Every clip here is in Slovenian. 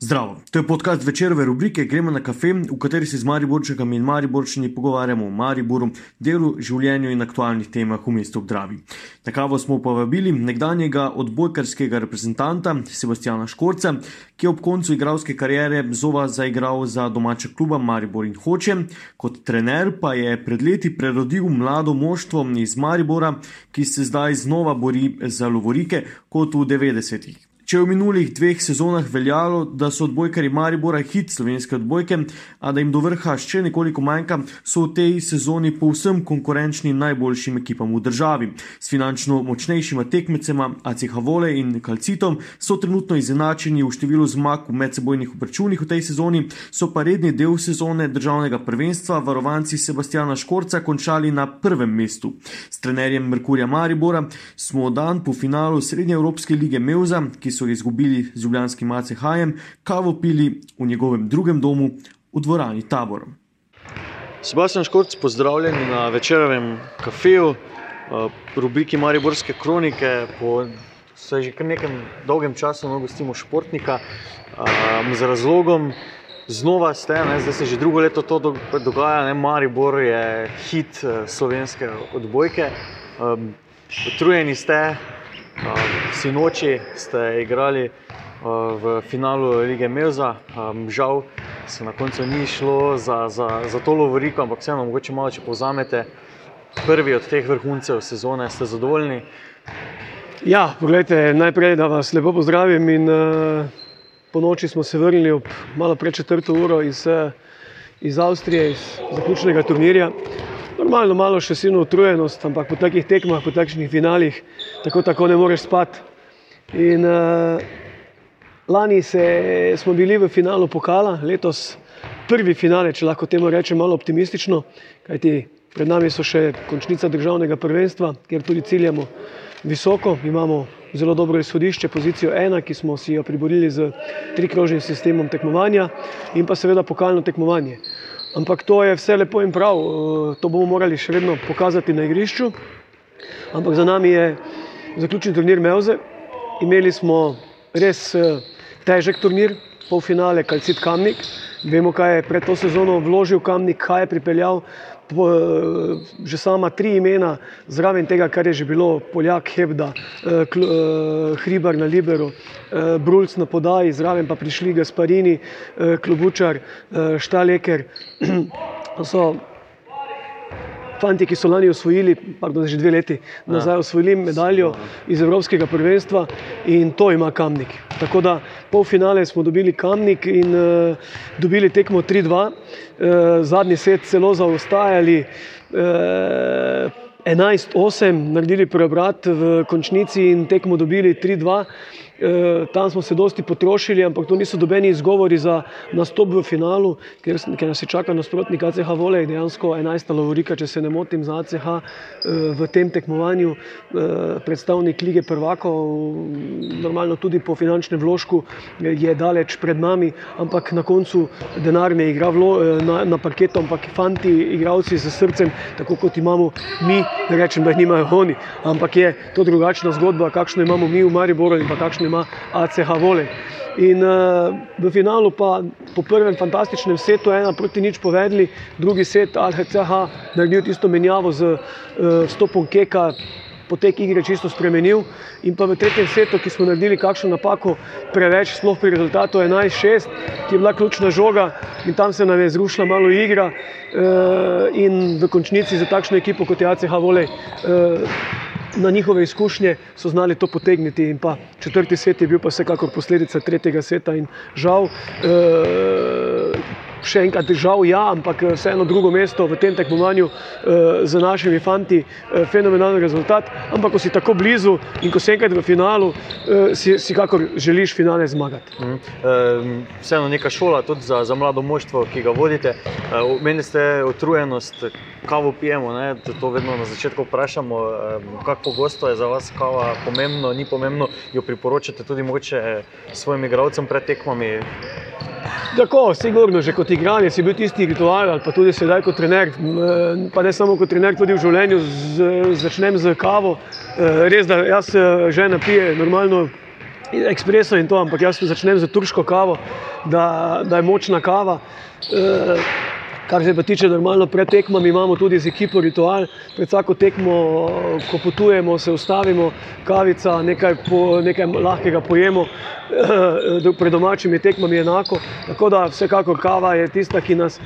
Zdravo, to je podcast večerove rubrike Gremo na kafe, v kateri se z Mariborčekami in Mariborčani pogovarjamo o Mariboru, delu, življenju in aktualnih temah v mestu Obdravi. Na kavo smo povabili nekdanjega odbojkarskega reprezentanta Sebastiana Škorca, ki je ob koncu igralske kariere zova zaigral za domača kluba Maribor in Hoče, kot trener pa je pred leti prerodil mlado moštvo iz Maribora, ki se zdaj znova bori za lovorike kot v 90-ih. Če je v minulih dveh sezonah veljalo, da so odbojkari Maribora hit slovenske odbojke, a da jim do vrha še nekoliko manjka, so v tej sezoni povsem konkurenčni najboljšim ekipam v državi. S finančno močnejšima tekmecema ACH Vole in Kalcitom so trenutno izenačeni v številu zmag v medsebojnih obračunih v tej sezoni, so pa redni del sezone državnega prvenstva varovanci Sebastiana Škorca končali na prvem mestu. S trenerjem Merkurja Maribora smo dan po finalu Srednje Evropske lige Meuza, ki so izgubili z ljubljanskim ACH-jem, kavo pili v njegovem drugem domu v dvorani Tabor. Sebastian Škorc, pozdravljeni na večerovem kafeju, v rubriki Mariborske kronike. Po že kar nekem dolgem času no, gostimo športnika um, z razlogom. Znova ste, ne, zdaj se že drugo leto to dogaja, ne, Maribor je hit slovenske odbojke. Um, utrujeni ste, Sinoči ste igrali v finalu lige Meuza, žal se na koncu ni šlo za, za, za to lovoriko, ampak vseeno, mogoče malo če povzamete prvi od teh vrhuncev sezone, ste zadovoljni? Ja, pogledajte, najprej da vas lepo pozdravim in uh, po noči smo se vrnili ob malo pred četrto uro iz, iz Avstrije, iz zaključnega turnirja. Normalno, malo še silno utrujenost, ampak po takih tekmah, po takšnih finalih, tako, tako ne moreš spati. In uh, lani se, smo bili v finalu pokala, letos prvi finale, če lahko temu rečem, malo optimistično, kajti pred nami so še končnica državnega prvenstva, kjer tudi ciljamo visoko. Imamo zelo dobro izhodišče, pozicijo ena, ki smo si jo priborili z trikrožnim sistemom tekmovanja in pa seveda pokalno tekmovanje. Ampak to je vse lepo in prav, eh, to bomo morali še vedno pokazati na igrišču. Ampak za nami je zaključen turnir Meuze. Imeli smo res eh, težek turnir, polfinale Kalcit Kamnik. Vemo, kaj je pred to sezono vložil Kamnik, kaj je pripeljal že sama tri imena, zraven tega, kar je že bilo, Poljak, Hebda, eh, eh, Hribar na Liberu, eh, Brulc na podaji, zraven pa prišli Gasparini, Klobučar, Štaleker. So fanti, ki so lani osvojili, pardon, že dve leti nazaj, ja. osvojili medaljo iz Evropskega prvenstva in to ima Kamnik. Tako da pol finale smo dobili Kamnik in uh, dobili tekmo 3-2, uh, eh, zadnji set celo zaostajali. Uh, 11-8, naredili preobrat v končnici in tekmo dobili 3-2. Eh, tam smo se dosti potrošili, ampak to niso dobeni izgovori za nastop v finalu, ker, ker nas je čakal nasprotnik ACH Volej, dejansko 11. Lovorika, če se ne motim, za ACH eh, v tem tekmovanju, eh, predstavnik lige prvakov, normalno tudi po finančnem vložku je daleč pred nami, ampak na koncu denar ne igra vlo, na, na parketu, ampak fanti, igravci z srcem, tako kot imamo mi, ne rečem, da jih nimajo oni, ampak je to drugačna zgodba, kakšno imamo mi v Mariboru in pa kakšno ima ACH Vole. In uh, v finalu pa po prvem fantastičnem setu, ena proti nič povedali, drugi set ACH naredil tisto menjavo z uh, stopom Keka, potek igre čisto spremenil. In pa v tretjem setu, ki smo naredili kakšno napako preveč, sploh pri rezultatu 11-6, ki je bila ključna žoga in tam se nam je zrušila malo igra uh, in v končnici za takšno ekipo kot je ACH Vole. Uh, na njihove izkušnje so znali to potegniti. In pa četrti svet je bil pa vsekakor posledica tretjega sveta in žal. Uh, še enkrat žal, ja, ampak eh, vseeno drugo mesto v tem tekmovanju eh, z našimi fanti, eh, fenomenalen rezultat. Ampak ko si tako blizu in ko si enkrat v finalu, eh, si, si kakor želiš finale zmagati. Mhm. E, vseeno neka šola tudi za, za mlado moštvo, ki ga vodite. E, meni ste utrujenost, kavo pijemo, ne? to vedno na začetku vprašamo, e, kako pogosto je za vas kava pomembno, ni pomembno, jo priporočate tudi mogoče svojim igralcem pred tekmami. Tako, sigurno, že kot igralec je bil tisti ritual, ali pa tudi sedaj kot trener, pa ne samo kot trener, tudi v življenju, z, začnem z kavo. Eh, res, da jaz eh, že napije normalno ekspreso in to, ampak jaz začnem z turško kavo, da, da je močna kava. E, Kar se pa tiče normalno pred tekmami, imamo tudi z ekipo ritual. Pred vsako tekmo, ko potujemo, se ustavimo, kavica, nekaj, po, nekaj lahkega pojemo. Pred domačimi tekmami je enako. Tako da vsekakor kava je tista, ki nas,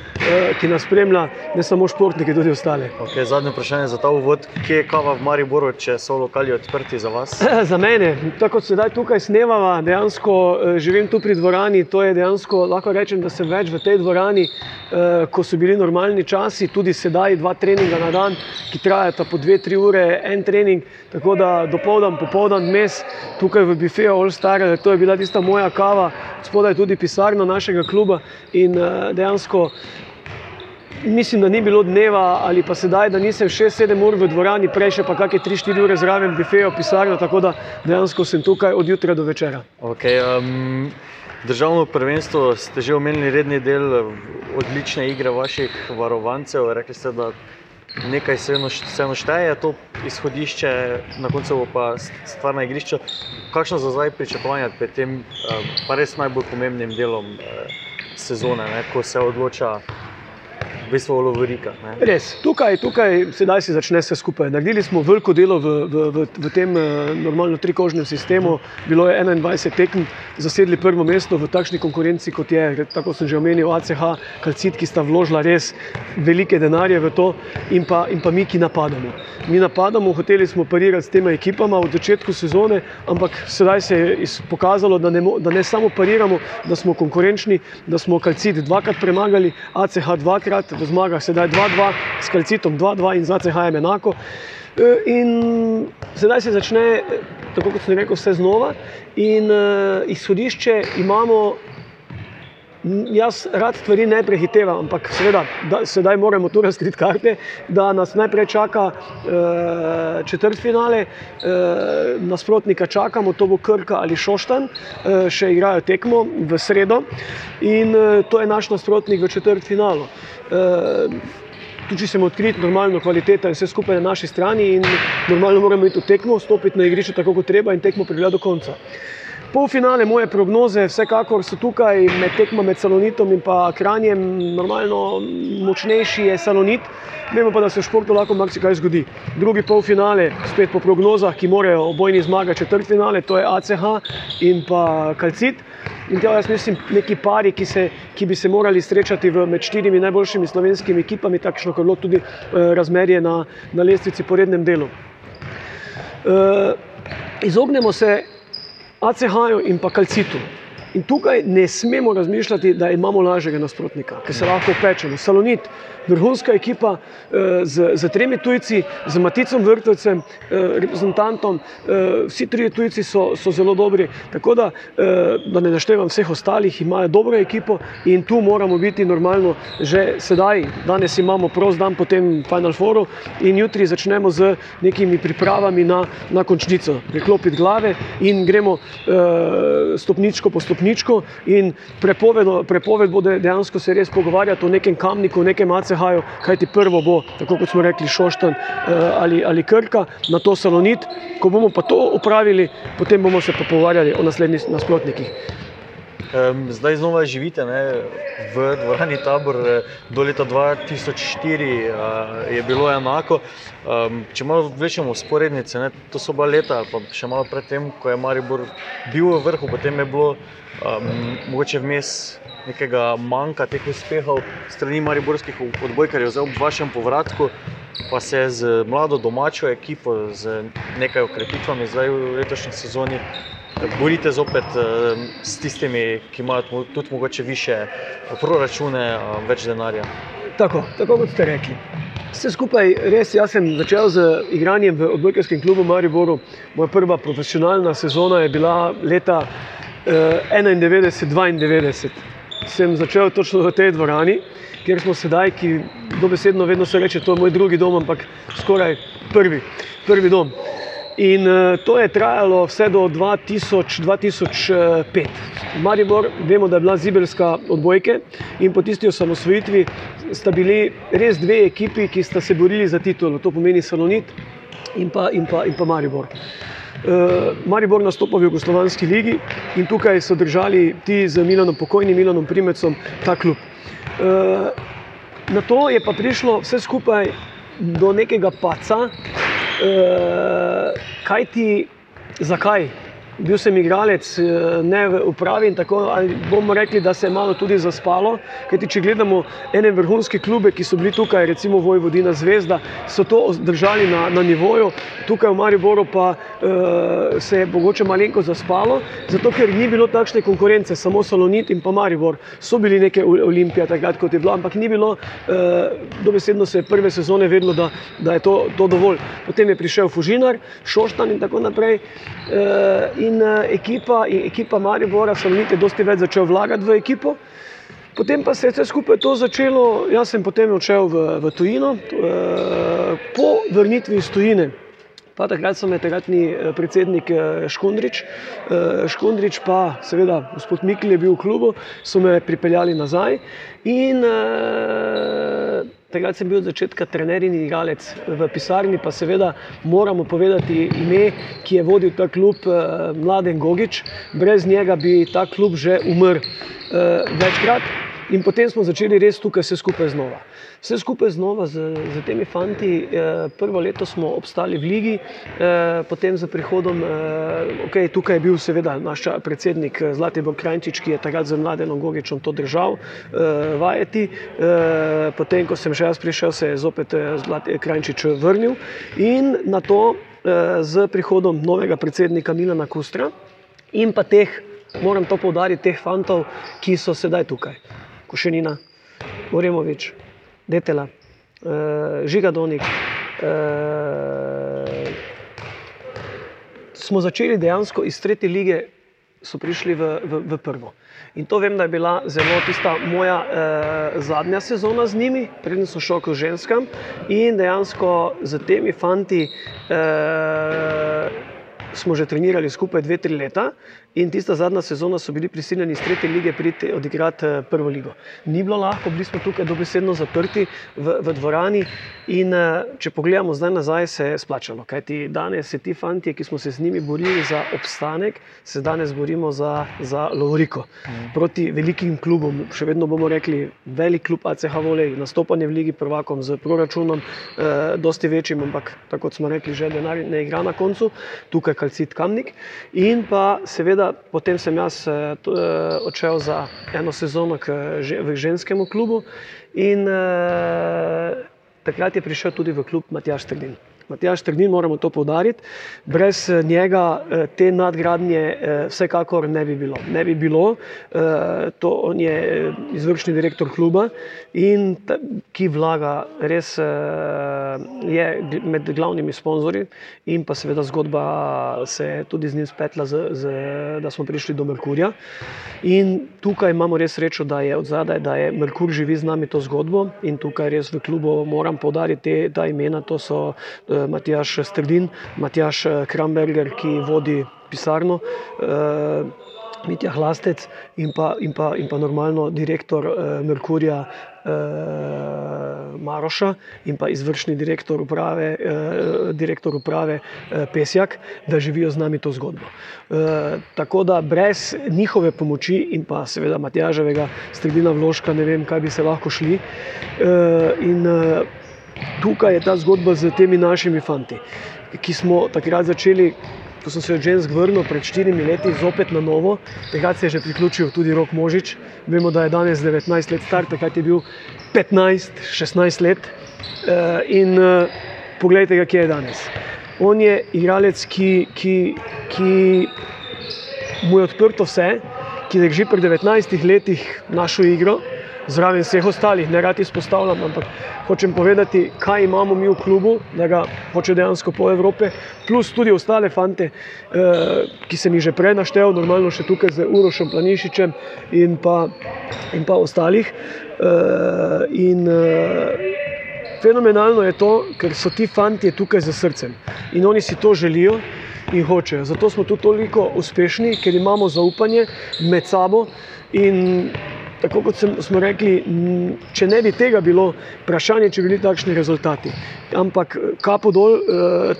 ki nas spremlja, ne samo športniki, tudi ostali. Okay, zadnje vprašanje za ta uvod. Kje je kava v Mariboru, če so lokali odprti za vas? za mene, tako kot sedaj tukaj snemava, dejansko živim tu pri dvorani. To je dejansko, lahko rečem, da sem več v tej dvorani, ko so bili normalni časi, tudi sedaj dva treninga na dan, ki trajata po dve, tri ure, en trening, tako da dopoldan, popoldan, mes tukaj v bifeju All Star, to je bila tista moja kava, spodaj tudi pisarna našega kluba in dejansko mislim, da ni bilo dneva ali pa sedaj, da nisem 6-7 ur v dvorani, prej še pa kakšne 3-4 ure zraven bifejo pisarno, tako da dejansko sem tukaj od jutra do večera. Okay, um... Državno prvenstvo ste že omenili, redni del odlične igre vaših varovancev. Rekli ste, da nekaj se vseeno šteje, to izhodišče, na koncu pa stvar na igrišču. Kakšno za zdaj pričakovanje pred tem, pa res najbolj pomembnim delom sezone, ne, ko se odloča v bistvu Lovorika. Res, tukaj, tukaj sedaj se začne vse skupaj. Naredili smo veliko delo v, v, v, v tem normalno trikožnem sistemu. Bilo je 21 tekem, zasedli prvo mesto v takšni konkurenci, kot je, tako sem že omenil, ACH, Kalcit, ki sta vložila res velike denarje v to, in pa, in pa mi, ki napadamo. Mi napadamo, hoteli smo parirati s tema ekipama od začetka sezone, ampak sedaj se je pokazalo, da ne, da ne samo pariramo, da smo konkurenčni, da smo Kalcit dvakrat premagali, ACH dvakrat, v zmagah sedaj 2-2, s Kalcitom 2-2 in z ACH-jem enako. In sedaj se začne, tako kot sem rekel, vse znova. In izhodišče imamo. Jaz rad stvari ne prehitevam, ampak seveda, da, sedaj moramo tu razkriti karte, da nas najprej čaka e, četrt finale, e, nasprotnika čakamo, to bo Krka ali Šoštan, e, še igrajo tekmo v sredo in e, to je naš nasprotnik v četrt finalu. E, Tudi če sem odkrit, normalno kvaliteta in vse skupaj na naši strani in normalno moramo iti v tekmo, stopiti na igrišče tako, kot treba in tekmo pregledati do konca. Polfinale moje prognoze, vsekakor so tukaj med tekmo med Salonitom in pa Kranjem, normalno močnejši je Salonit, vemo pa, da se v športu lahko marsikaj zgodi. Drugi polfinale, spet po prognozah, ki morajo obojni zmagati četrtfinale, to je ACH in pa Kalcit. In tja jaz mislim, neki pari, ki, se, ki bi se morali srečati v, med štirimi najboljšimi slovenskimi ekipami, takšno kot je bilo tudi eh, razmerje na, na lestvici po rednem delu. Eh, izognemo se ACH-ju in pa Kalcitu. In tukaj ne smemo razmišljati, da imamo lažjega nasprotnika, ki se lahko pečemo. Salonit, vrhunska ekipa z, z tremi tujci, z Maticom Vrtovcem, reprezentantom, vsi trije tujci so, so zelo dobri. Tako da, da ne naštevam vseh ostalih, imajo dobro ekipo in tu moramo biti normalno že sedaj. Danes imamo prost dan po tem Final Fouru in jutri začnemo z nekimi pripravami na, na končnico. Preklopiti glave in gremo stopničko po stopničko stopničko in prepoved, prepoved bo dejansko se res pogovarjati o nekem kamniku, o nekem ACH-ju, kajti prvo bo, tako kot smo rekli, Šoštan ali, ali Krka, na to Salonit. Ko bomo pa to upravili, potem bomo se pa pogovarjali o naslednjih nasprotnikih. Zdaj znova živite ne, v dvorani Tabor. Do leta 2004 je bilo enako. Če malo vlečemo sporednice, ne, to so bila leta, pa še malo predtem, ko je Maribor bil v vrhu, potem je bilo um, mogoče vmes nekega manjka teh uspehov strani mariborskih odbojkarjev. Zdaj ob vašem povratku pa se z mlado domačo ekipo, z nekaj okrepitvami zdaj v letošnji sezoni borite zopet um, s tistimi, ki imajo tudi mogoče više proračune, um, več denarja. Tako, tako kot ste rekli. Vse skupaj, res, jaz sem začel z igranjem v odbojkarskem klubu Mariboru. Moja prva profesionalna sezona je bila leta 91-92 sem začel točno v tej dvorani, kjer smo sedaj, ki dobesedno vedno se reče, to je moj drugi dom, ampak skoraj prvi, prvi dom. In uh, to je trajalo vse do 2000, 2005. Maribor, vemo, da je bila zibelska odbojka in po tisti osamosvojitvi sta bili res dve ekipi, ki sta se borili za titulo. To pomeni Salonit in pa, in pa, in pa Maribor. Maribor nastopa v Jugoslovanski ligi in tukaj so držali ti z Milanom, pokojnim Milanom Primecom, ta klub. Na to je pa prišlo vse skupaj do nekega paca, kaj ti, zakaj? Bil sem igralec, eh, ne v upravi in tako, ali bomo rekli, da se je malo tudi zaspalo. Kajti, če gledamo ene vrhunske klube, ki so bili tukaj, recimo Vojvodina Zvezda, so to držali na, na nivoju, tukaj v Mariboru pa uh, se je mogoče malenko zaspalo, zato ker ni bilo takšne konkurence, samo Salonit in pa Maribor so bili neke olimpije takrat, kot je bilo, ampak ni bilo, uh, dobesedno se je prve sezone vedlo, da, da je to, to dovolj. Potem je prišel Fužinar, Šoštan in tako naprej. Uh, in uh, ekipa, ekipa Maribora, Salonit je dosti več začel vlagati v ekipo. Potem pa se je vse skupaj to začelo, jaz sem potem odšel v, v tujino, uh, po vrnitvi iz tujine. Pa takrat so me takratni eh, predsednik Škundrič, Škundrič pa seveda gospod Mikl je bil v klubu, so me pripeljali nazaj in Takrat sem bil od začetka trener in igralec v pisarni, pa seveda moramo povedati ime, ki je vodil ta klub, eh, Mladen Gogič. Brez njega bi ta klub že umrl eh, večkrat. In potem smo začeli res tukaj vse skupaj znova. Vse skupaj znova z, z temi fanti. Eh, prvo leto smo obstali v Ligi, eh, potem z prihodom, eh, okay, tukaj je bil seveda naš predsednik Zlatibor Krajčič, ki je takrat z mladenom Gogičem to držal vajeti. Potem, ko sem že jaz prišel, se je zopet Zlatibor Krajčič vrnil in na to z prihodom novega predsednika Milana Kustra in pa teh. Moram to poudariti, teh fantov, ki so sedaj tukaj. Košenina, Uremovič, Detela, uh, Žigadonik. Uh, smo začeli dejansko iz tretje lige, so prišli v, v, v prvo. In to vem, da je bila zelo tista moja eh, zadnja sezona z njimi, preden sem šel k ženskam. In dejansko z temi fanti eh, smo že trenirali skupaj dve, tri leta. In tista zadnja sezona so bili prisiljeni iz tretje lige priti odigrati eh, prvo ligo. Ni bilo lahko, bili smo tukaj dobesedno zaprti v, v dvorani. In eh, če pogledamo zdaj nazaj, se je splačalo. Kaj ti danes, se ti fanti, ki smo se z njimi borili za obstanek, se danes borimo za, za Lovoriko. Mm. Proti velikim klubom, še vedno bomo rekli, velik klub ACH Volej, nastopanje v Ligi prvakom z proračunom, eh, dosti večjim, ampak tako kot smo rekli, že denar ne igra na koncu, tukaj kalcit kamnik. In pa seveda seveda, potem sem jaz uh, odšel za eno sezono k, v ženskem klubu in uh, takrat je prišel tudi v klub Matjaš Trdin. Matjaš Trdin, moramo to povdariti, brez njega te nadgradnje vsekakor ne bi bilo. Ne bi bilo, to on je izvršni direktor kluba in ki vlaga, res je med glavnimi sponzorji in pa seveda zgodba se je tudi z njim spetla, z, z, da smo prišli do Merkurja. In tukaj imamo res srečo, da je od zadaj, da je Merkur živi z nami to zgodbo in tukaj res v klubu moram povdariti te, ta imena, to so Matjaš Strdin, Matjaš Kramberger, ki vodi pisarno. Uh, Mitja Hlastec in pa, in pa, in pa normalno direktor eh, Merkurja eh, Maroša in pa izvršni direktor uprave, eh, direktor uprave eh, Pesjak, da živijo z nami to zgodbo. Eh, tako da brez njihove pomoči in pa seveda Matjaževega stredina vložka ne vem, kaj bi se lahko šli. Eh, in eh, tukaj je ta zgodba z temi našimi fanti, ki smo takrat začeli ko sem se od žensk vrnil pred štirimi leti, zopet na novo, takrat se je že priključil tudi Rok Možič. Vemo, da je danes 19 let star, takrat je bil 15-16 let. Uh, in uh, poglejte, kje je danes. On je igralec, ki, ki, ki mu je odprto vse, ki je že pri 19 letih našo igro zraven vseh ostalih, ne rad izpostavljam, ampak hočem povedati, kaj imamo mi v klubu, da ga hoče dejansko po Evropi, plus tudi ostale fante, eh, ki sem jih že prej naštel, normalno še tukaj z Urošem Planišičem in pa, in pa ostalih. Eh, in, eh, Fenomenalno je to, ker so ti fanti tukaj za srcem in oni si to želijo in hočejo. Zato smo tudi toliko uspešni, ker imamo zaupanje med sabo in tako kot smo rekli, če ne bi tega bilo, vprašanje, če bi bili takšni rezultati. Ampak kapo dol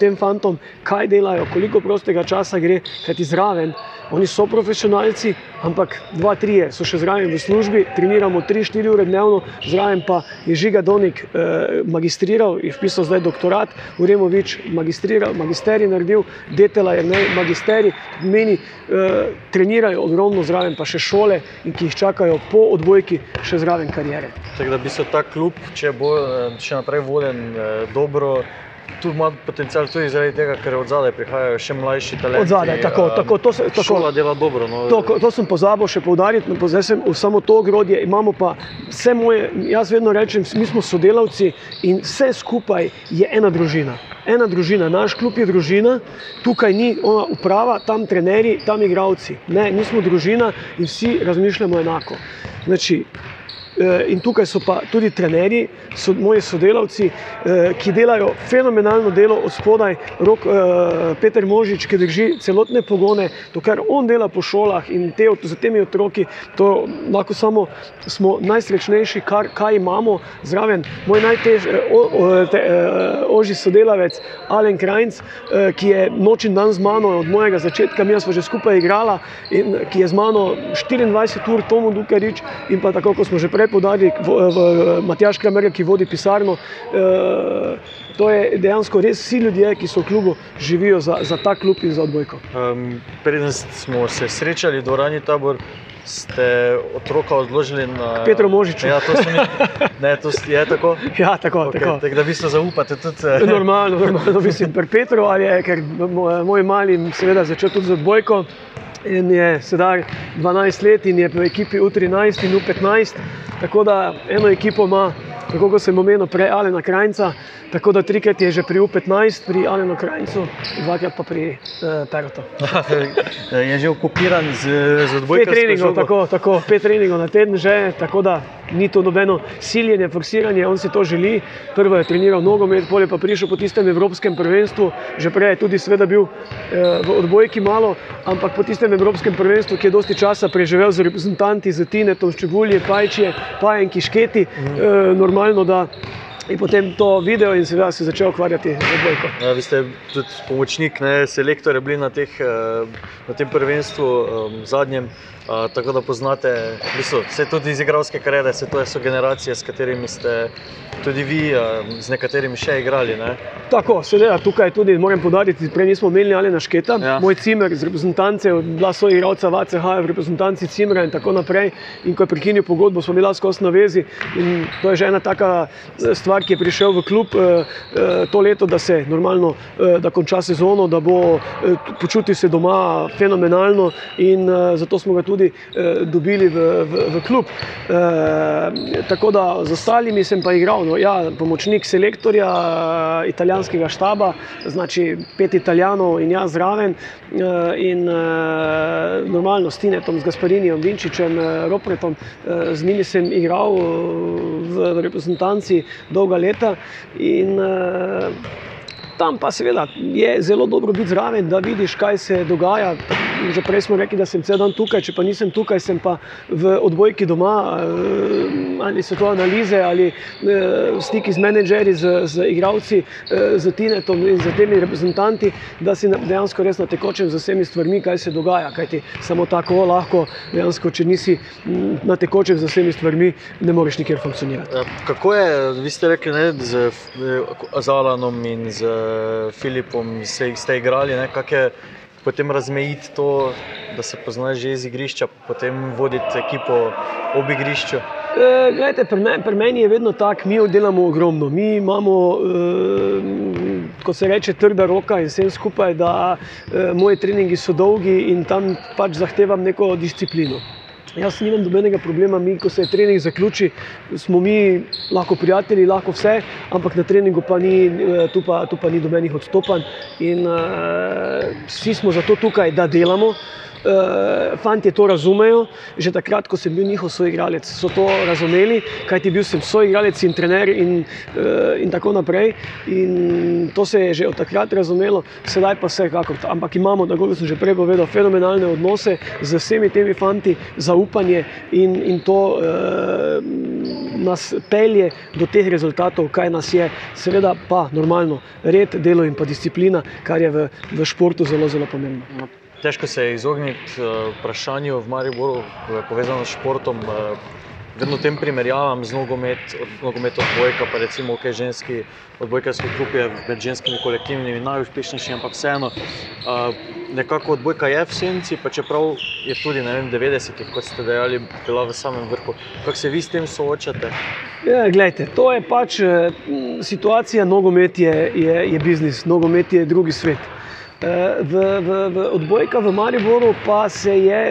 tem fantom, kaj delajo, koliko prostega časa gre, kajti zraven. Oni so profesionalci, ampak dva, tri so še zraven v službi, treniramo tri, štiri ure dnevno, zraven pa je Žiga Donik eh, magistriral, je vpisal zdaj doktorat, Uremovič magistriral, magisterij naredil, Detela je ne, magisterij, meni eh, trenirajo ogromno zraven, pa še šole, in ki jih čakajo po odbojki, še zraven karijere. Tako da bi se ta klub, če bo eh, še naprej voden eh, dobro, tu ima potencial tudi zaradi tega, ker od zadaj prihajajo še mlajši talenti. Od zadaj, tako, tako, to se- tako. Šola dela dobro. No. To, to sem pozabil še poudariti, no, zdaj sem v samo to ogrodje. Imamo pa vse moje, jaz vedno rečem, mi smo sodelavci in vse skupaj je ena družina. Ena družina, naš klub je družina, tukaj ni ona uprava, tam trenerji, tam igravci. Ne, mi smo družina in vsi razmišljamo enako. Znači, in tukaj so pa tudi trenerji, so moji sodelavci, eh, ki delajo fenomenalno delo od spodaj. Rok, eh, Peter Možič, ki drži celotne pogone, to, kar on dela po šolah in te, z temi otroki, to lahko samo smo najsrečnejši, kar kaj imamo. Zraven moj najtežji, ožji sodelavec, Alen Krajnc, eh, ki je noč in dan z mano od mojega začetka, mi smo že skupaj igrala in ki je z mano 24 ur, Tomo Dukarič in pa tako, kot smo že prej podarili, v, v Matjaš Kramer, ki vodi pisarno. Eh, to je dejansko res vsi ljudje, ki so v klubu, živijo za, za ta klub in za odbojko. Um, preden smo se srečali v dvorani tabor, ste otroka odložili na Petru Možiču. Ja, to, ni, ne, to je tako. Ja, tako, Okay, tako. tako da vi se zaupate tudi. eh, Normalno, normalno mislim, pri Petru ali je, ker moj, moj mali seveda začel tudi z odbojko. In je sedaj 12 let in je v ekipi U13 in U15, tako da eno ekipo ima, tako kot sem omenil, prej Alena Krajnca, tako da trikrat je že pri U15, pri Alenu Krajncu, dvakrat pa pri uh, Perotu. je že okupiran z, z Pet odbojko. treningov, tako, tako, pet treningov na teden že, tako da ni to nobeno siljenje, forsiranje, on si to želi. Prvo je treniral nogomet, pol je pa prišel po tistem evropskem prvenstvu, že prej je tudi sveda bil eh, v odbojki malo, ampak po tistem evropskem prvenstvu, ki je dosti časa preživel z reprezentanti, z Tinetom, Ščebulje, Pajčje, Pajenki, Šketi, eh, normalno online, og je potem to videl in seveda se začel ukvarjati z odbojko. Ja, vi ste tudi pomočnik, ne, selektor je bili na, teh, eh, na tem prvenstvu um, zadnjem. Uh, tako da poznate, v bistvu, vse tudi iz igralske kariere, vse to so generacije, s katerimi ste tudi vi, uh, z nekaterimi še igrali. Ne? Tako, seveda, tukaj tudi moram podariti, prej nismo imeli ali našketa. Ja. Moj cimer z reprezentance, bila so igralca VCH v reprezentanci Cimra in tako naprej. In ko je prekinil pogodbo, smo bila skozi na vezi. In to je že ena taka eh, stvar, ki je prišel v klub eh, eh, to leto, da se normalno, eh, da konča sezono, da bo počutil se doma fenomenalno in zato smo ga tudi dobili v, v, v klub. Tako da z ostalimi sem pa igral. No, ja, pomočnik selektorja italijanskega štaba, znači pet italijanov in jaz zraven. In normalno s Tinetom, z Gasparinijem, Vinčičem, Ropretom, z njimi sem igral v, reprezentanci dolga leta. In, eh, Tam pa seveda je zelo dobro biti zraven, da vidiš, kaj se dogaja. Že prej smo rekli, da sem cel dan tukaj, če pa nisem tukaj, sem pa v odbojki doma, eh, ali so to analize, ali eh, stiki z menedžerji, z, z igravci, eh, z Tinetom in z temi reprezentanti, da si dejansko res na tekočem z vsemi stvarmi, kaj se dogaja. Kajti samo tako lahko, dejansko, če nisi mm, na tekočem z vsemi stvarmi, ne moreš nikjer funkcionirati. Ja, Kako je, vi ste rekli, ne, z, z Alanom in z Filipom ste, ste igrali, ne, kako je potem razmejiti to, da se poznaš že iz igrišča, potem voditi ekipo ob igrišču. E, Glejte, pri, men, pri meni je vedno tako, mi delamo ogromno. Mi imamo, e, kot se reče, trda roka in vsem skupaj, da e, moji treningi so dolgi in tam pač zahtevam neko disciplino. Jaz nimam nobenega problema, mi, ko se trening zaključi, smo mi lahko prijatelji, lahko vse, ampak na treningu pa ni, eh, tu pa, tu pa ni nobenih odstopanj. In uh, vsi smo zato tukaj, da delamo. Fanti to razumejo, že takrat, ko sem bil njihov soigralec, so to razumeli, kajti bil sem soigralec in trener in, uh, in tako naprej. In to se je že od takrat razumelo, sedaj pa vse kako. Ampak imamo, tako kot sem že prej povedal, fenomenalne odnose z vsemi temi fanti, zaupanje in, in to uh, nas pelje do teh rezultatov, kaj nas je. Seveda pa normalno, red, delo in pa disciplina, kar je v, v športu zelo, zelo pomembno. Težko se je izogniti uh, vprašanju v Mariboru, povezano s športom. Uh, vedno tem primerjavam z nogometom, nogomet odbojka, pa recimo, kaj ženski odbojkarski klub je med ženskimi kolektivnimi najuspešnejši, ampak vseeno. Uh, nekako odbojka je v senci, pa čeprav je tudi vem, 90, kot ste dejali, bila v samem vrhu. Kako se vi s tem soočate? Ja, gledajte, to je pač situacija, nogomet je, je, je biznis, nogomet je drugi svet. V, v, v odbojka v Mariboru pa se je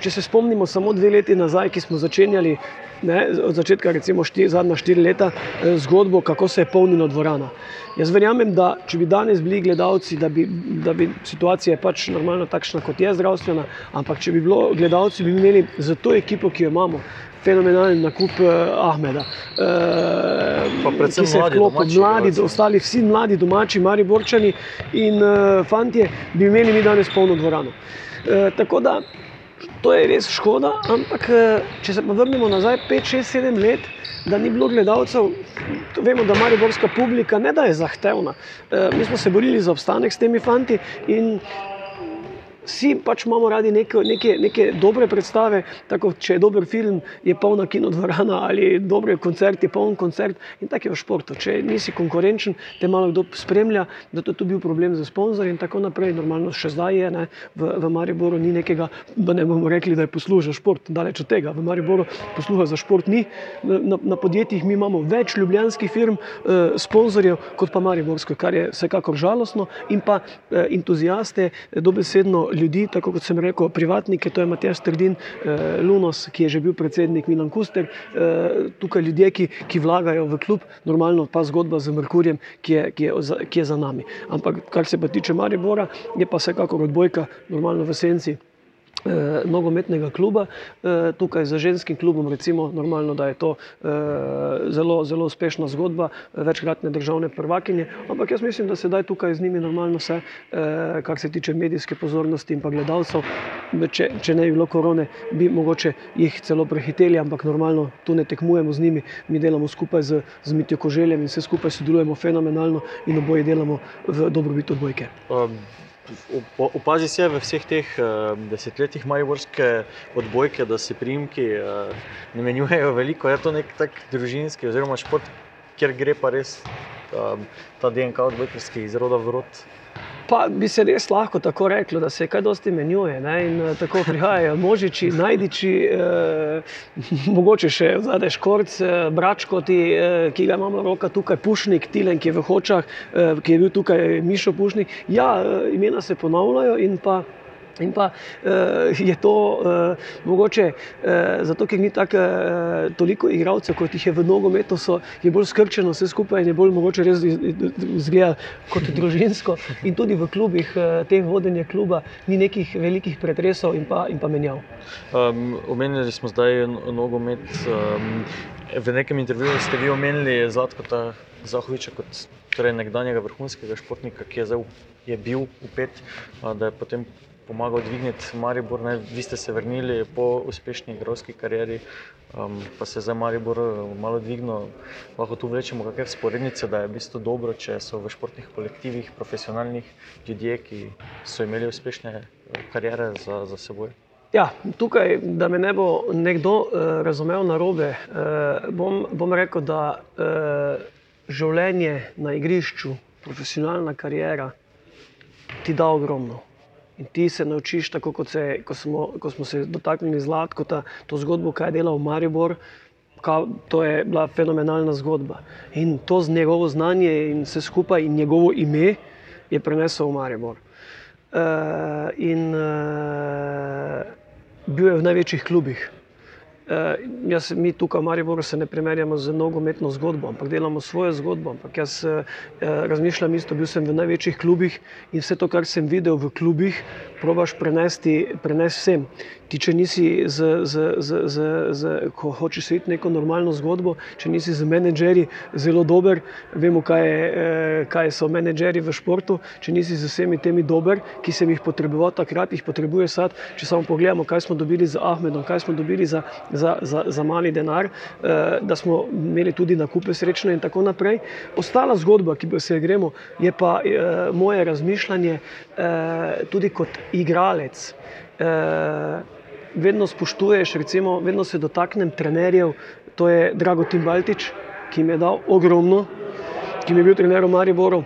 če se spomnimo samo dve leti nazaj, ki smo začenjali. Ne, od začetka, recimo štir, zadnja štiri leta, eh, zgodbo, kako se je polnila dvorana. Jaz verjamem, da če bi danes bili gledalci, da bi, da bi situacija pač normalno takšna, kot je zdravstvena, ampak če bi bilo gledalci, bi imeli za to ekipo, ki jo imamo, fenomenalen nakup uh, Ahmeda. Uh, predvsem mladi, domači, mladi ostali vsi mladi domači, mari borčani in uh, fantje, bi imeli mi danes polno dvorano. Uh, tako da To je res škoda, ampak če se vrnemo nazaj 5, 6, 7 let, da ni bilo gledalcev, vemo, da Mariborska publika ne da je zahtevna. Eh, mi smo se borili za obstanek s temi fanti in vsi pač imamo radi neke, neke, neke dobre predstave. Tako, če je dober film, je polna kinodvorana ali dober koncert, je poln koncert. In tako je v športu. Če nisi konkurenčen, te malo kdo spremlja, da to je bil problem za sponzorje in tako naprej. Normalno še zdaj je, ne, v, v Mariboru ni nekega, da ne bomo rekli, da je posluža šport. Daleč od tega. V Mariboru posluha za šport ni. Na, na podjetjih mi imamo več ljubljanskih firm, eh, sponzorjev, kot pa Mariborsko, kar je vsekakor žalostno. In pa eh, entuzijaste, dobesedno ljudi, tako kot sem rekel, privatnike, to je Matjaš Trdin, eh, Lunos, ki je že bil predsednik Milan Kuster, eh, tukaj ljudje, ki, ki vlagajo v klub, normalno pa zgodba z Merkurjem, ki je, ki, je, ki je za nami. Ampak kar se pa tiče Maribora, je pa vsekakor odbojka, normalno v senci eh, nogometnega kluba, eh, tukaj za ženskim klubom, recimo, normalno, da je to eh, zelo, zelo uspešna zgodba, večkratne državne prvakinje, ampak jaz mislim, da se da tukaj z njimi normalno vse, eh, kar se tiče medijske pozornosti in pa gledalcev. Če, če ne bi bilo korone, bi mogoče jih celo prehiteli, ampak normalno tu ne tekmujemo z njimi, mi delamo skupaj z, z Mitijo Koželjem in vse skupaj sodelujemo fenomenalno in oboje delamo v dobrobit odbojke. Um. Opazi se v vseh teh uh, desetletjih majorske odbojke, da se primki uh, ne menjujejo veliko. Je to nek tak družinski oziroma šport, kjer gre pa res um, ta DNK odbojkarski iz roda v rod. Pa bi se res lahko tako reklo, da se kaj dosti menjuje. Ne? In tako prihajajo možiči, najdiči, eh, mogoče še zadaj škorc, eh, bračkoti, eh, ki ga imamo roka tukaj, pušnik, tilen, ki je v hočah, eh, ki je bil tukaj Mišo pušnik. Ja, eh, imena se ponavljajo in pa. In pa uh, je to uh, mogoče uh, zato, ker ni tako uh, toliko igralcev, kot jih je v nogometu, so, je bolj skrčeno vse skupaj in je bolj mogoče res izgleda kot družinsko. In tudi v klubih, uh, teh vodenja kluba, ni nekih velikih pretresov in pa, in pa menjav. Um, omenili smo zdaj nogomet. Um, v nekem intervjuju ste vi omenili Zlatka Zahoviča kot torej nekdanjega vrhunskega športnika, ki je, zdaj, je bil upet, da je potem pomagal dvigniti Maribor. Ne? Vi ste se vrnili po uspešni igralski karieri, um, pa se zdaj Maribor uh, malo dvignil. Lahko tu vlečemo kakšne sporednice, da je v bistvu dobro, če so v športnih kolektivih profesionalnih ljudje, ki so imeli uspešne uh, kariere za, za seboj. Ja, tukaj, da me ne bo nekdo uh, razumel na robe, uh, bom, bom rekel, da uh, življenje na igrišču, profesionalna karijera ti da ogromno. In ti se naučiš, tako kot se, ko, smo, ko smo se dotaknili zlata, to zgodbo, kaj je delal Maribor. Ka, to je bila fenomenalna zgodba. In to z njegovo znanje in vse skupaj, in njegovo ime je prenesel v Maribor. Uh, in uh, bil je v največjih klubih. Uh, jaz, mi tukaj v Mariboru se ne primerjamo z nogometno zgodbo, ampak delamo svojo zgodbo. Ampak jaz uh, razmišljam isto, bil sem v največjih klubih in vse to, kar sem videl v klubih, probaš prenesti, prenesti vsem. Ti, če nisi, z, z, z, z, z, ko hočeš videti neko normalno zgodbo, če nisi z menedžerji zelo dober, vemo, kaj, je, kaj so menedžerji v športu, če nisi z vsemi temi dober, ki sem jih potreboval takrat, jih potrebuje sad. Če samo pogledamo, kaj smo dobili z Ahmedom, kaj smo dobili za za, za, za mali denar, eh, da smo imeli tudi nakupe srečne in tako naprej. Ostala zgodba, ki pa se jo gremo, je pa eh, moje razmišljanje eh, tudi kot igralec. Vedno spoštuješ, recimo, vedno se dotaknem trenerjev, to je Drago Timbaltič, ki mi je dal ogromno, ki mi je bil trener v Mariboru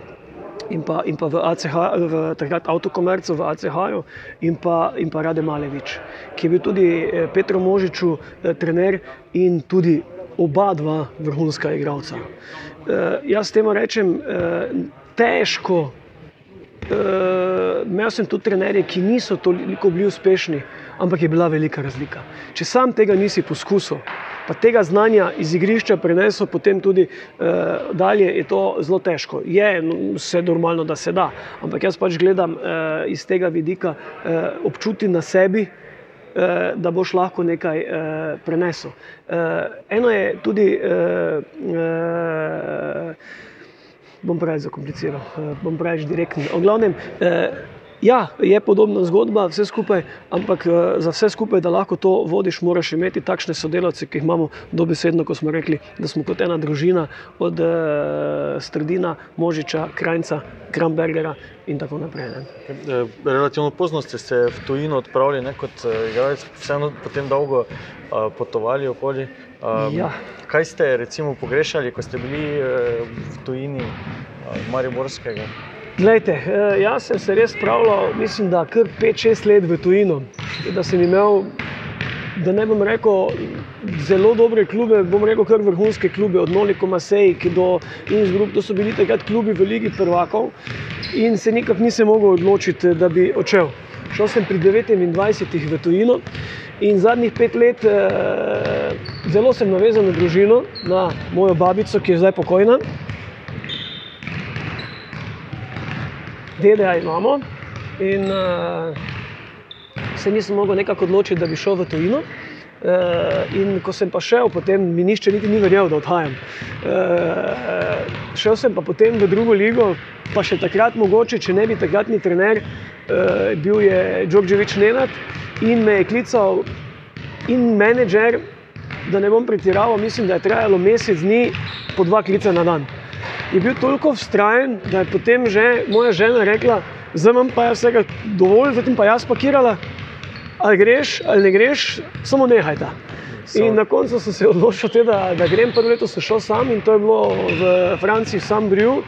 in pa, in pa v ACH, v takrat avtokomercu, v ACH-ju in pa, in pa Rade Malevič, ki je bil tudi eh, Petro Možiču eh, trener in tudi oba dva vrhunska igralca. Eh, jaz temu rečem težko. Imel sem tudi trenerje, ki niso toliko bili uspešni, ampak je bila velika razlika. Če sam tega nisi poskusil, pa tega znanja iz igrišča prenesel potem tudi uh, dalje, je to zelo težko. Je no, vse normalno, da se da, ampak jaz pač gledam uh, iz tega vidika, uh, občuti na sebi. Da boš lahko nekaj uh, prenesel. Uh, eno je tudi, uh, uh, bom preveč zakompliciral, uh, bom preveč direktno. V glavnem, uh, Ja, je podobna zgodba, vse skupaj, ampak eh, za vse skupaj, da lahko to vodiš, moraš imeti takšne sodelavce, ki jih imamo dobesedno, kot smo rekli, da smo kot ena družina od uh, Strdina, Možiča, Krajca, Krambergera in tako naprej. Ne. Eh, relativno pozno ste se v tujino odpravili, ne, kot igralec, vseeno potem dolgo uh, potovali okoli. Um, ja. Kaj ste recimo pogrešali, ko ste bili uh, v tujini uh, Mariborskega? Glejte, eh, jaz sem se res spravljal, mislim, da kar 5-6 let v tujino. Da sem imel, da ne bom rekel, zelo dobre klube, bom rekel kar vrhunske klube, od Noliko Masej do Innsbruck, to so bili takrat klubi v Ligi prvakov in se nikak nisem mogel odločiti, da bi odšel. Šel sem pri 29 v tujino in zadnjih pet let eh, zelo sem navezan na družino, na mojo babico, ki je zdaj pokojna. DDA imamo. In uh, se nisem mogel nekako odločiti, da bi šel v tujino. Uh, in ko sem pa šel, potem mi nišče niti ni verjel, da odhajam. Uh, šel sem pa potem v drugo ligo, pa še takrat mogoče, če ne bi takratni trener, uh, bil je Džordževič Nenad in me je klical in menedžer, da ne bom pretiraval, mislim, da je trajalo mesec dni po dva klica na dan je bil toliko vztrajen, da je potem že moja žena rekla, zdaj imam pa vsega dovolj, zdaj pa jaz pakirala, ali greš ali ne greš, samo nehaj ta. In na koncu sem se odločil, da, da grem. Prvo leto sem šel sam in to je bilo v Franciji, sam Bril.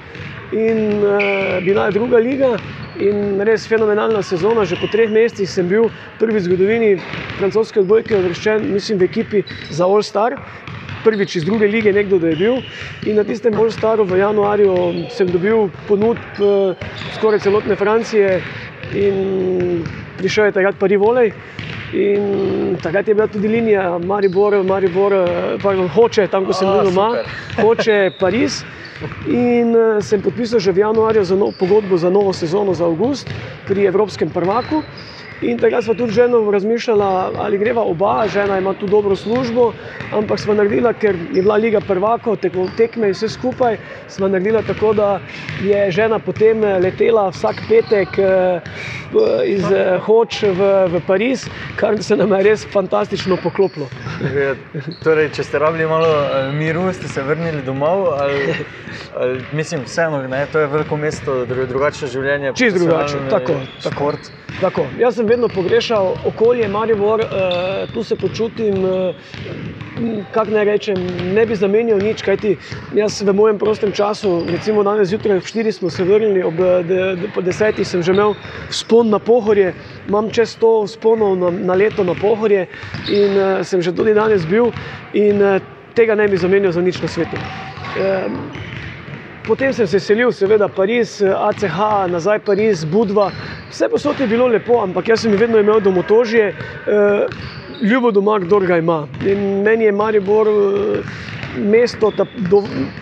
In uh, bila je druga liga in res fenomenalna sezona. Že po treh mesecih sem bil prvi v zgodovini francoske odbojke, uvrščen, mislim, v ekipi za All Star prvič iz druge lige, nekdo da je bil. In na tistem bolj starom, v januarju, sem dobil ponudb uh, skoraj celotne Francije in prišel je takrat Paris Volej. In takrat je bila tudi linija Maribor, Maribor, eh, pardon, hoče, tam ko sem bil doma, hoče Pariz. In uh, sem podpisal že v januarju za no, pogodbo za novo sezono za avgust pri Evropskem prvaku. In takrat smo tudi ženo razmišljali, ali greva oba, žena ima tu dobro službo, ampak smo naredili, ker je bila Liga prvaka, tekme in vse skupaj, smo naredili tako, da je žena potem letela vsak petek eh, iz eh, Hoč v, v Pariz, kar se nam je res fantastično poklopilo. Torej, če ste rabili malo eh, miru, ste se vrnili domov. Ali, ali, mislim, vseeno, to je veliko mesto, drugačno življenje. Čist drugače, tako. tako. Tako, jaz sem vedno pogrešal okolje Maribor, uh, tu se počutim, uh, kako naj rečem, ne bi zamenjal nič, kajti jaz v mojem prostem času, recimo danes zjutraj ob 4 smo se vrnili, ob de, de, po 10 sem že imel spon na pohorje, imam čez 100 sponov na, na leto na pohorje in uh, sem že tudi danes bil in uh, tega ne bi zamenjal za nič na svetu. Uh, Potem sem se selil, seveda, Pariz, ACH, nazaj Pariz, Budva. Vse posod je bilo lepo, ampak jaz sem vedno imel domotožje. E, ljubo doma, kdo ga ima. In meni je Maribor mesto, da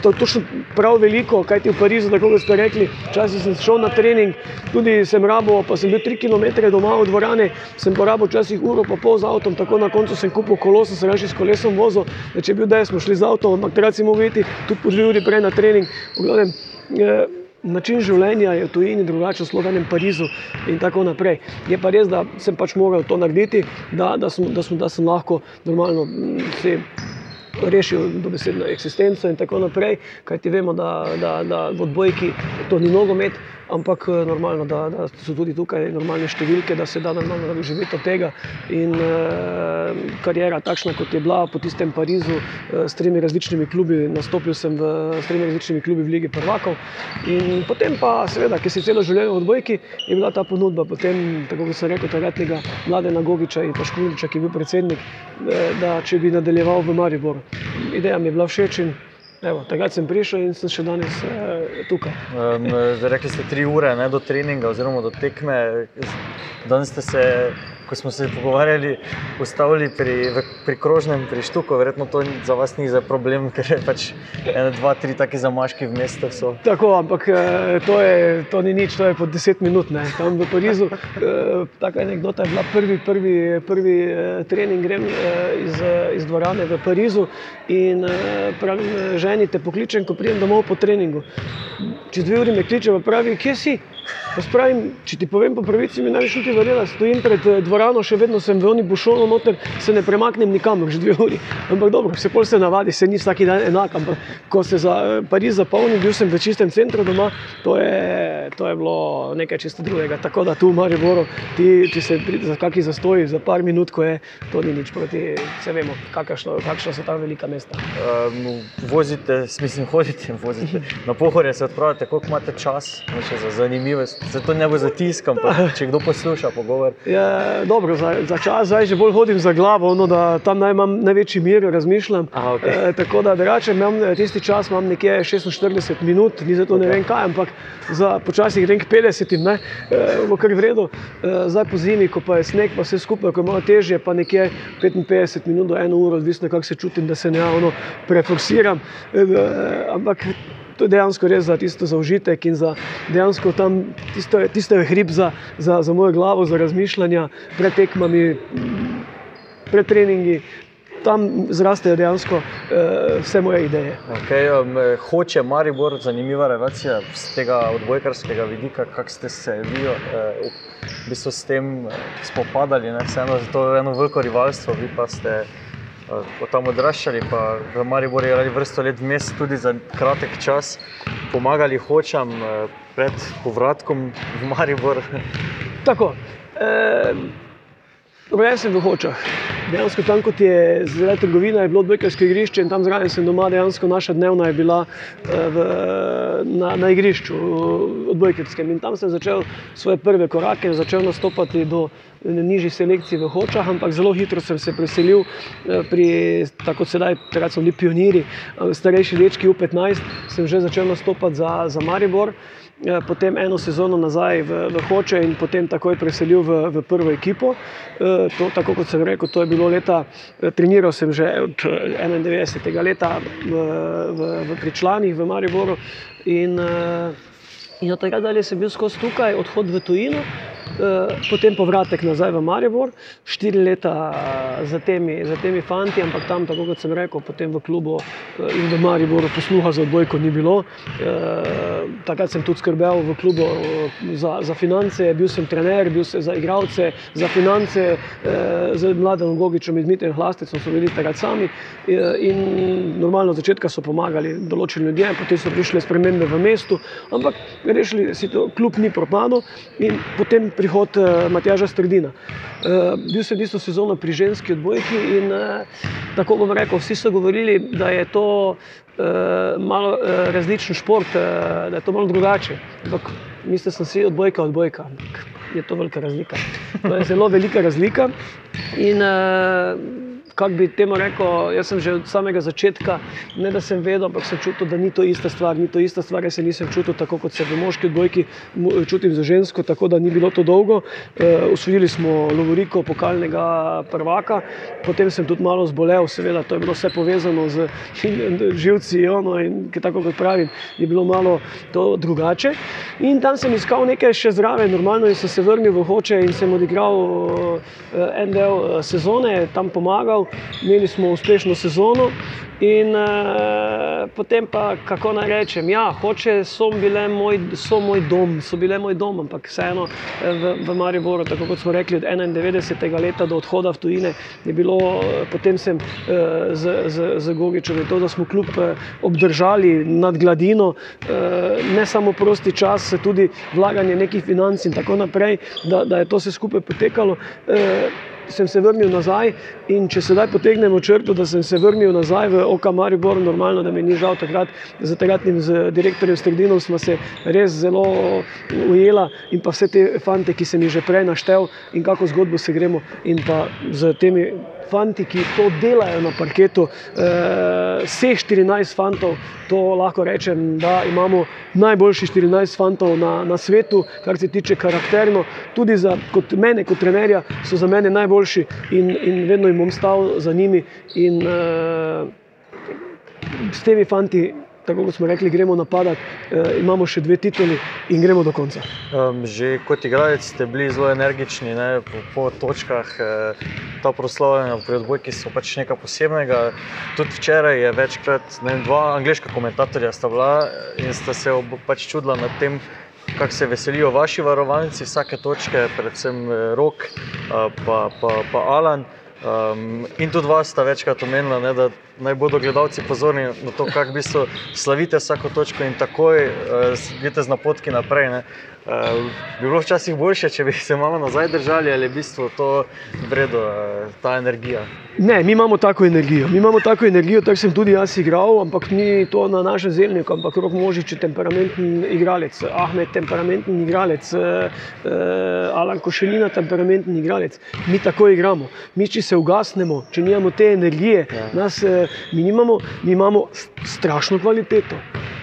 je točno prav veliko, kaj ti v Parizu, tako kot ste rekli. Včasih sem šel na trening, tudi sem rabo, pa sem bil tri km doma v dvorani, sem porabil včasih uro pa pol z avtom, tako na koncu sem kupil kolo, sem se raje s kolesom vozil, da če bi bil dej, smo šli z avtom, ampak takrat si mogel iti tudi po dve uri prej na trening. Gledam, eh, Način življenja je v tujini drugačen, v Sloveniji, Parizu in tako naprej. Je pa res, da sem pač moral to narediti, da, da, sem, da, sem, da sem lahko normalno se rešil dobesedno eksistenco in tako naprej. Kaj ti vemo, da, da, da v odbojki to ni nogomet, ampak eh, normalno, da, da so tudi tukaj normalne številke, da se da normalno živeti od tega. In eh, karijera takšna, kot je bila po tistem Parizu, e, s tremi različnimi klubi, nastopil sem v, s tremi različnimi klubi v Ligi Prvakov. In potem pa, seveda, ker si celo življenje v odbojki, je bila ta ponudba, potem, tako kot sem rekel, takratnega mladega Gogiča in pa Škuljiča, ki je bil predsednik, e, da če bi nadaljeval v Mariboru. Ideja mi je bila všeč in Evo, takrat sem prišel in sem še danes uh, tukaj. Um, rekli ste tri ure ne, do treninga oziroma do tekme. Danes ste se ko smo se pogovarjali, ustavili pri, pri krožnem, pri štuku, verjetno to za vas ni za problem, ker je pač ena, dva, tri take zamaški v mestu. So. Tako, ampak eh, to, je, to ni nič, to je po deset minut. Ne. Tam v Parizu, eh, taka anekdota je bila prvi, prvi, prvi eh, trening, grem iz, iz dvorane v Parizu in pravim, ženi te pokličem, ko pridem domov po treningu. Čez dve uri me kliče, pravi, kje si? Spravim, če ti povem po pravici, mi največ ti verjela, stojim pred eh, dvorano, še vedno sem v oni bušono noter, se ne premaknem nikamor, že dve uri. Ampak dobro, se pol se navadi, se ni vsak dan enak, ampak ko se za eh, Pariz zapolni, bil sem v čistem centru doma, to je, to je bilo nekaj čisto drugega. Tako da tu v Mariboru, ti, če se za kakšni zastoji, za par minut, ko je, to ni nič proti, se vemo, kakšno, kakšno so ta velika mesta. Um, vozite, smislim, hodite, vozite. Na pohorje se odpravite, koliko imate čas, za zanimivost zato ne bo zatiskam, če kdo posluša pogovor. Ja, dobro, za, za čas zdaj že bolj hodim za glavo, no, da tam naj imam največji mir, razmišljam. Aha, okay. e, tako da, drugače, imam eh, tisti čas, imam nekje 46 minut, ni zato okay. ne vem kaj, ampak za počasih grem k 50, ne, e, bo kar vredno. E, zdaj po zimi, ko pa je sneg, pa vse skupaj, ko je malo težje, pa nekje 55 minut do 1 uro, odvisno kako se čutim, da se ne javno preforsiram. E, ampak to je dejansko res za tisto zaužitek in za dejansko tam tisto, tisto je hrib za, za, za mojo glavo, za razmišljanja pred tekmami, pred treningi. Tam zrastejo dejansko uh, vse moje ideje. Okay, um, hoče Maribor, zanimiva relacija z tega odbojkarskega vidika, kako ste se vi uh, v bistvu s tem spopadali. Ne? Vseeno, to je eno veliko rivalstvo, vi pa ste tam odraščali, pa v Mariboru je radi vrsto let vmes, tudi za kratek čas, pomagali hočem uh, pred povratkom v Maribor. Tako. Eh, Rojen sem v Hočah. Dejansko tam, kot je zdaj trgovina, je bilo odbojkarsko igrišče in tam zraven sem doma, dejansko naša dnevna je bila v, na, na igrišču odbojkarskem. In tam sem začel svoje prve korake, začel nastopati do nižjih selekcij v Hočah, ampak zelo hitro sem se preselil pri, tako sedaj, takrat so bili pioniri, starejši dečki U15, sem že začel nastopati za, za Maribor. Eh, potem eno sezono nazaj v, v Hoče in potem takoj preselil v, v prvo ekipo. E, to, tako kot sem rekel, to je bilo leta, eh, treniral sem že od 91. leta v, v, v pričlanih v Mariboru in, in od tega dalje sem bil skozi tukaj, odhod v tujino. Eh, potem povratek nazaj v Maribor, štiri leta za temi, za temi fanti, ampak tam, tako kot sem rekel, potem v klubu eh, in v Mariboru posluha za odbojko ni bilo. Eh, takrat sem tudi skrbel v klubu za, za finance, bil sem trener, bil sem za igralce, za finance, z mladim Gogičem in Dmitrijem Hlastecom so bili takrat sami in normalno od začetka so pomagali določeni ljudje, potem so prišle spremembe v mestu, ampak rešili si to, klub ni propadel in potem prihod uh, Matjaža Strdina. Uh, bil sem isto sezono pri ženski odbojki in uh, tako bom rekel, vsi so govorili, da je to malo različen šport, da je to malo drugače. Ampak mislim, da sem si odbojka, odbojka. Je to velika razlika. To je zelo velika razlika. In, uh, kako bi temu rekel, jaz sem že od samega začetka, ne da sem vedel, ampak sem čutil, da ni to ista stvar. Ni to ista stvar, jaz se nisem čutil tako, kot se v moški odbojki čutim za žensko, tako da ni bilo to dolgo. Usvojili smo Lovoriko, pokalnega prvaka, potem sem tudi malo zbolel, seveda to je bilo vse povezano z živci ono, in tako kot pravim, je bilo malo to drugače. In tam sem iskal nekaj še zraven, normalno in sem se vrnil v Hoče in sem odigral en del sezone, tam pomagal, imeli smo uspešno sezono. In uh, potem pa, kako naj rečem, ja, hoče so bile moj, so moj dom, so bile moj dom, ampak vseeno v, v Mariboru, tako kot smo rekli, od 91. leta do odhoda v tujine, je bilo, potem sem uh, z, z, z Gogičem in to, da smo kljub uh, obdržali nad gladino, uh, ne samo prosti čas, tudi vlaganje nekih financ in tako naprej, da, da je to vse skupaj potekalo. Uh, sem se vrnil nazaj in če sedaj potegnemo črto, da sem se vrnil nazaj v Oka Maribor, normalno, da mi ni žal takrat, z takratnim z direktorjem Strdinom smo se res zelo ujela in pa vse te fante, ki sem jih že prej naštel in kako zgodbo se gremo in pa z temi fanti, ki to delajo na parketu, eh, vseh 14 fantov, to lahko rečem, da imamo najboljši 14 fantov na, na svetu, kar se tiče karakterno. Tudi za kot mene, kot trenerja, so za mene najboljši in, in vedno jim bom stal za njimi. In, eh, s temi fanti tako kot smo rekli, gremo napadati, e, imamo še dve tituli in gremo do konca. Um, že kot igralec ste bili zelo energični ne, po, po točkah, e, ta proslavljanja pri odbojki so pač nekaj posebnega. Tudi včeraj je večkrat ne, dva angliška komentatorja sta bila in sta se pač čudila nad tem. Kako se veselijo vaši varovalnici, vsake točke, predvsem Rok, pa, pa, pa Alan. Um, in tudi vas sta večkrat omenila, da naj bodo gledalci pozorni na to, kako bi se slavite vsako točko in takoj uh, idete z napotki naprej. Ne. Bi bilo včasih boljše, če bi se malo nazaj držali, ali je v bistvu to vredno, uh, ta energija. Ne, mi imamo tako energijo. Mi imamo tako energijo, tako sem tudi jaz igral, ampak ni to na našem zemljiku, ampak rok možič je temperamenten igralec, Ahmed temperamenten igralec, uh, uh, Alan Košelina temperamenten igralec. Mi tako igramo. Mi, če se ugasnemo, če nimamo te energije, ja. nas, uh, mi, nimamo, mi imamo strašno kvaliteto.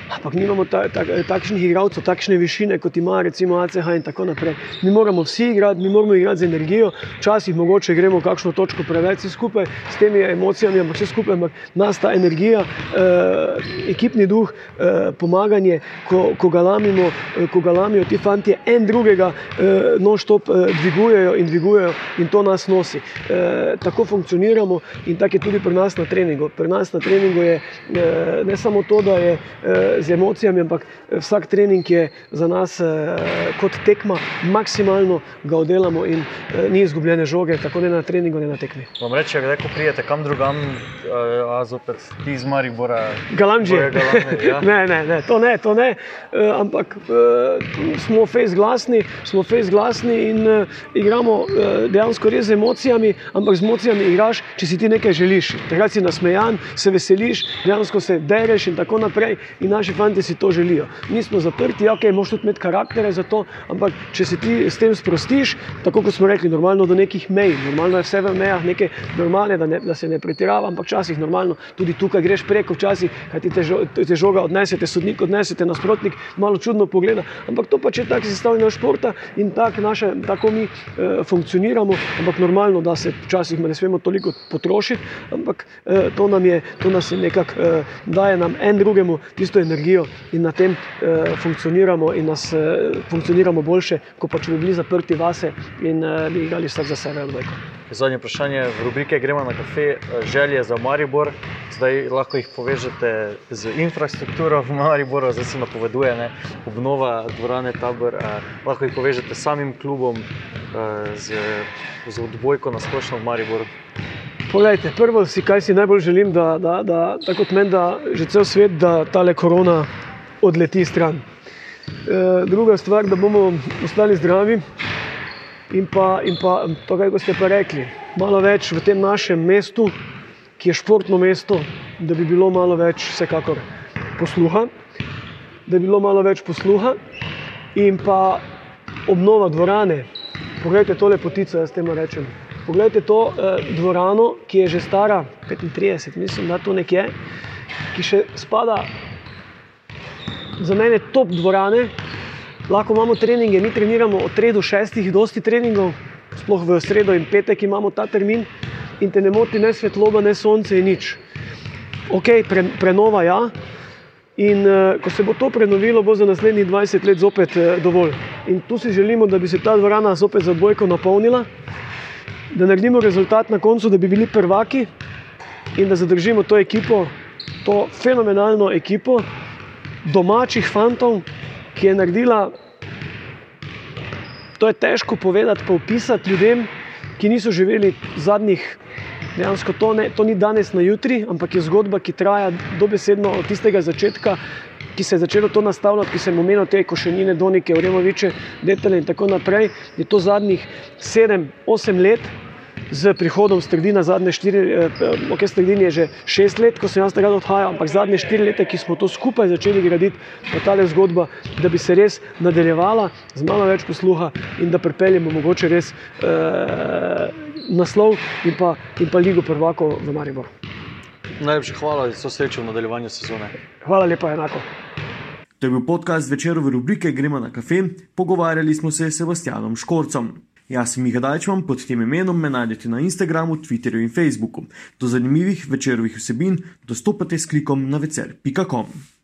Ampak nimamo ta, ta, takšnih igralcev, takšne višine, kot ima recimo ACH in tako naprej. Mi moramo vsi igrati, mi moramo igrati z energijo, včasih mogoče gremo kakšno točko preveč skupaj s temi emocijami, ampak vse skupaj, ampak nas ta energija, eh, ekipni duh, eh, pomaganje, ko, ko, ga lamimo, eh, ko ga lamijo ti fanti, en drugega eh, non-stop eh, dvigujejo in dvigujejo in to nas nosi. Eh, tako funkcioniramo in tako je tudi pri nas na treningu. Pri nas na treningu je eh, ne samo to, da je eh, z emocijami, ampak eh, vsak trening je za nas eh, kot tekma, maksimalno ga oddelamo in eh, ni izgubljene žoge, tako ne na treningu, ne na tekmi. Vam reče, da ko prijete kam drugam, a zopet ti iz Maribora. Galamži. Ja? ne, ne, ne, to ne, to ne. Ampak smo fejs glasni, smo fejs glasni in igramo dejansko res z emocijami, ampak z emocijami igraš, če si ti nekaj želiš. Takrat si nasmejan, se veseliš, dejansko se dereš in tako naprej. In naši fanti si to želijo. Mi smo zaprti, ok, moš tudi imeti karaktere za to, ampak če se ti s tem sprostiš, tako kot smo rekli, normalno do nekih mej, normalno je vse v mejah, nekaj normalne, da, ne, da se ne pretirava, ampak včasih normalno tudi tukaj greš preko, včasih, kaj ti te, žo, te žoga odnesete, sodnik odnesete, nasprotnik malo čudno pogleda. Ampak to pač je tako sestavljeno športa in tak naše, tako mi e, funkcioniramo, ampak normalno, da se včasih ne smemo toliko potrošiti, ampak e, to nam je, to nas je nekako e, daje nam en drugemu tisto energijo energijo in na tem uh, funkcioniramo in nas uh, funkcioniramo boljše, kot pa če bi bili zaprti vase in uh, bi igrali vsak za sebe. Zadnje vprašanje v rubrike Gremo na kafe, želje za Maribor. Zdaj lahko jih povežete z infrastrukturo v Mariboru, zdaj se napoveduje ne, obnova dvorane tabor. Eh, lahko jih povežete s samim klubom, eh, z, z odbojko na splošno v Mariboru. Poglejte, prvo, si, kaj si najbolj želim, da, da, da tako meni, da že cel svet, da ta korona odleti stran. E, druga stvar, da bomo ostali zdravi in pa, in pa to, kaj ste pa rekli, malo več v tem našem mestu, ki je športno mesto, da bi bilo malo več, vsekakor, posluha, da bi bilo malo več posluha in pa obnova dvorane. Poglejte tole potico, jaz temu rečem Poglejte to uh, dvorano, ki je že stara 35, mislim, da to nekje, ki še spada za mene top dvorane. Lahko imamo treninge, mi treniramo od 3 do 6, dosti treningov, sploh v sredo in petek imamo ta termin in te ne moti ne svetloba, ne sonce in nič. Ok, pre, prenova ja. In uh, ko se bo to prenovilo, bo za naslednjih 20 let zopet uh, dovolj. In tu si želimo, da bi se ta dvorana zopet za bojko napolnila, da naredimo rezultat na koncu, da bi bili prvaki in da zadržimo to ekipo, to fenomenalno ekipo domačih fantov, ki je naredila. To je težko povedati, pa opisati ljudem, ki niso živeli zadnjih, dejansko to, ne, to ni danes na jutri, ampak je zgodba, ki traja dobesedno od tistega začetka, ki se je začelo to nastavljati, ki sem omenil te košenine, donike, uremoviče, detele in tako naprej. Je to zadnjih 7-8 let z prihodom Strdina, zadnje štiri, eh, ok, Strdin je že šest let, ko sem jaz takrat odhajal, ampak zadnje štiri leta, ki smo to skupaj začeli graditi, pa ta zgodba, da bi se res nadaljevala z malo več posluha in da pripeljemo mogoče res eh, naslov in pa, in pa Ligo prvako v Maribor. Najlepša hvala za srečo v nadaljevanju sezone. Hvala lepa, enako. To je bil podcast večerove rubrike Gremo na kafe. Pogovarjali smo se s Sebastianom Škorcom. Jaz sem Miha Dajčman, pod tem imenom me najdete na Instagramu, Twitterju in Facebooku. Do zanimivih večerovih vsebin dostopate s klikom na vecer.com.